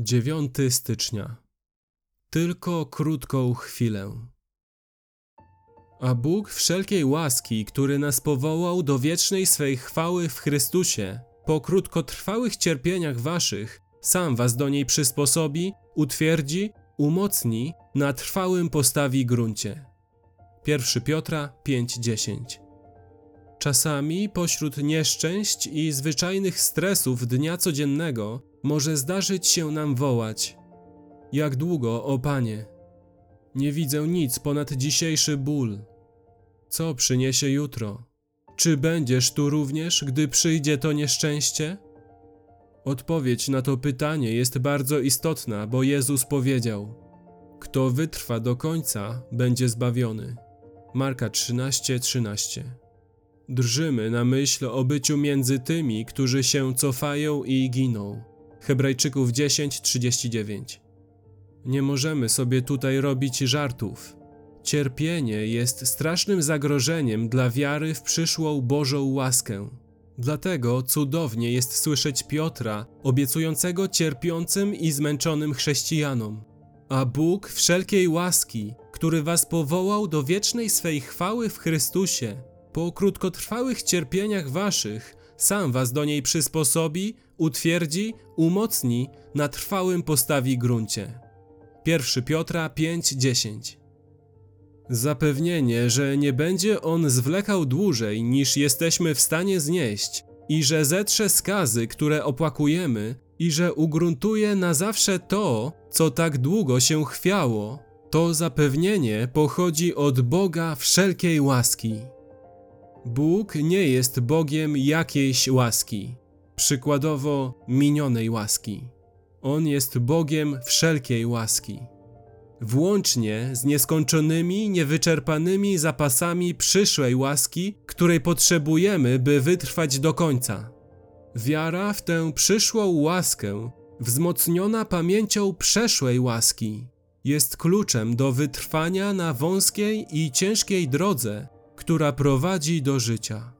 9 stycznia. Tylko krótką chwilę. A Bóg wszelkiej łaski, który nas powołał do wiecznej swej chwały w Chrystusie, po krótkotrwałych cierpieniach waszych, sam was do niej przysposobi, utwierdzi, umocni, na trwałym postawi gruncie. 1 Piotra 5:10 Czasami pośród nieszczęść i zwyczajnych stresów dnia codziennego może zdarzyć się nam wołać: Jak długo, o Panie? Nie widzę nic ponad dzisiejszy ból. Co przyniesie jutro? Czy będziesz tu również, gdy przyjdzie to nieszczęście? Odpowiedź na to pytanie jest bardzo istotna, bo Jezus powiedział: Kto wytrwa do końca, będzie zbawiony. Marka 13:13. 13. Drżymy na myśl o byciu między tymi, którzy się cofają i giną. Hebrajczyków 10:39. Nie możemy sobie tutaj robić żartów. Cierpienie jest strasznym zagrożeniem dla wiary w przyszłą Bożą łaskę. Dlatego cudownie jest słyszeć Piotra, obiecującego cierpiącym i zmęczonym chrześcijanom. A Bóg wszelkiej łaski, który was powołał do wiecznej swej chwały w Chrystusie, po krótkotrwałych cierpieniach waszych, sam was do niej przysposobi, utwierdzi, umocni, na trwałym postawi gruncie. 1 Piotra 5:10 Zapewnienie, że nie będzie on zwlekał dłużej niż jesteśmy w stanie znieść i że zetrze skazy, które opłakujemy i że ugruntuje na zawsze to, co tak długo się chwiało, to zapewnienie pochodzi od Boga wszelkiej łaski. Bóg nie jest Bogiem jakiejś łaski, przykładowo minionej łaski. On jest Bogiem wszelkiej łaski. Włącznie z nieskończonymi, niewyczerpanymi zapasami przyszłej łaski, której potrzebujemy, by wytrwać do końca. Wiara w tę przyszłą łaskę, wzmocniona pamięcią przeszłej łaski, jest kluczem do wytrwania na wąskiej i ciężkiej drodze, która prowadzi do życia.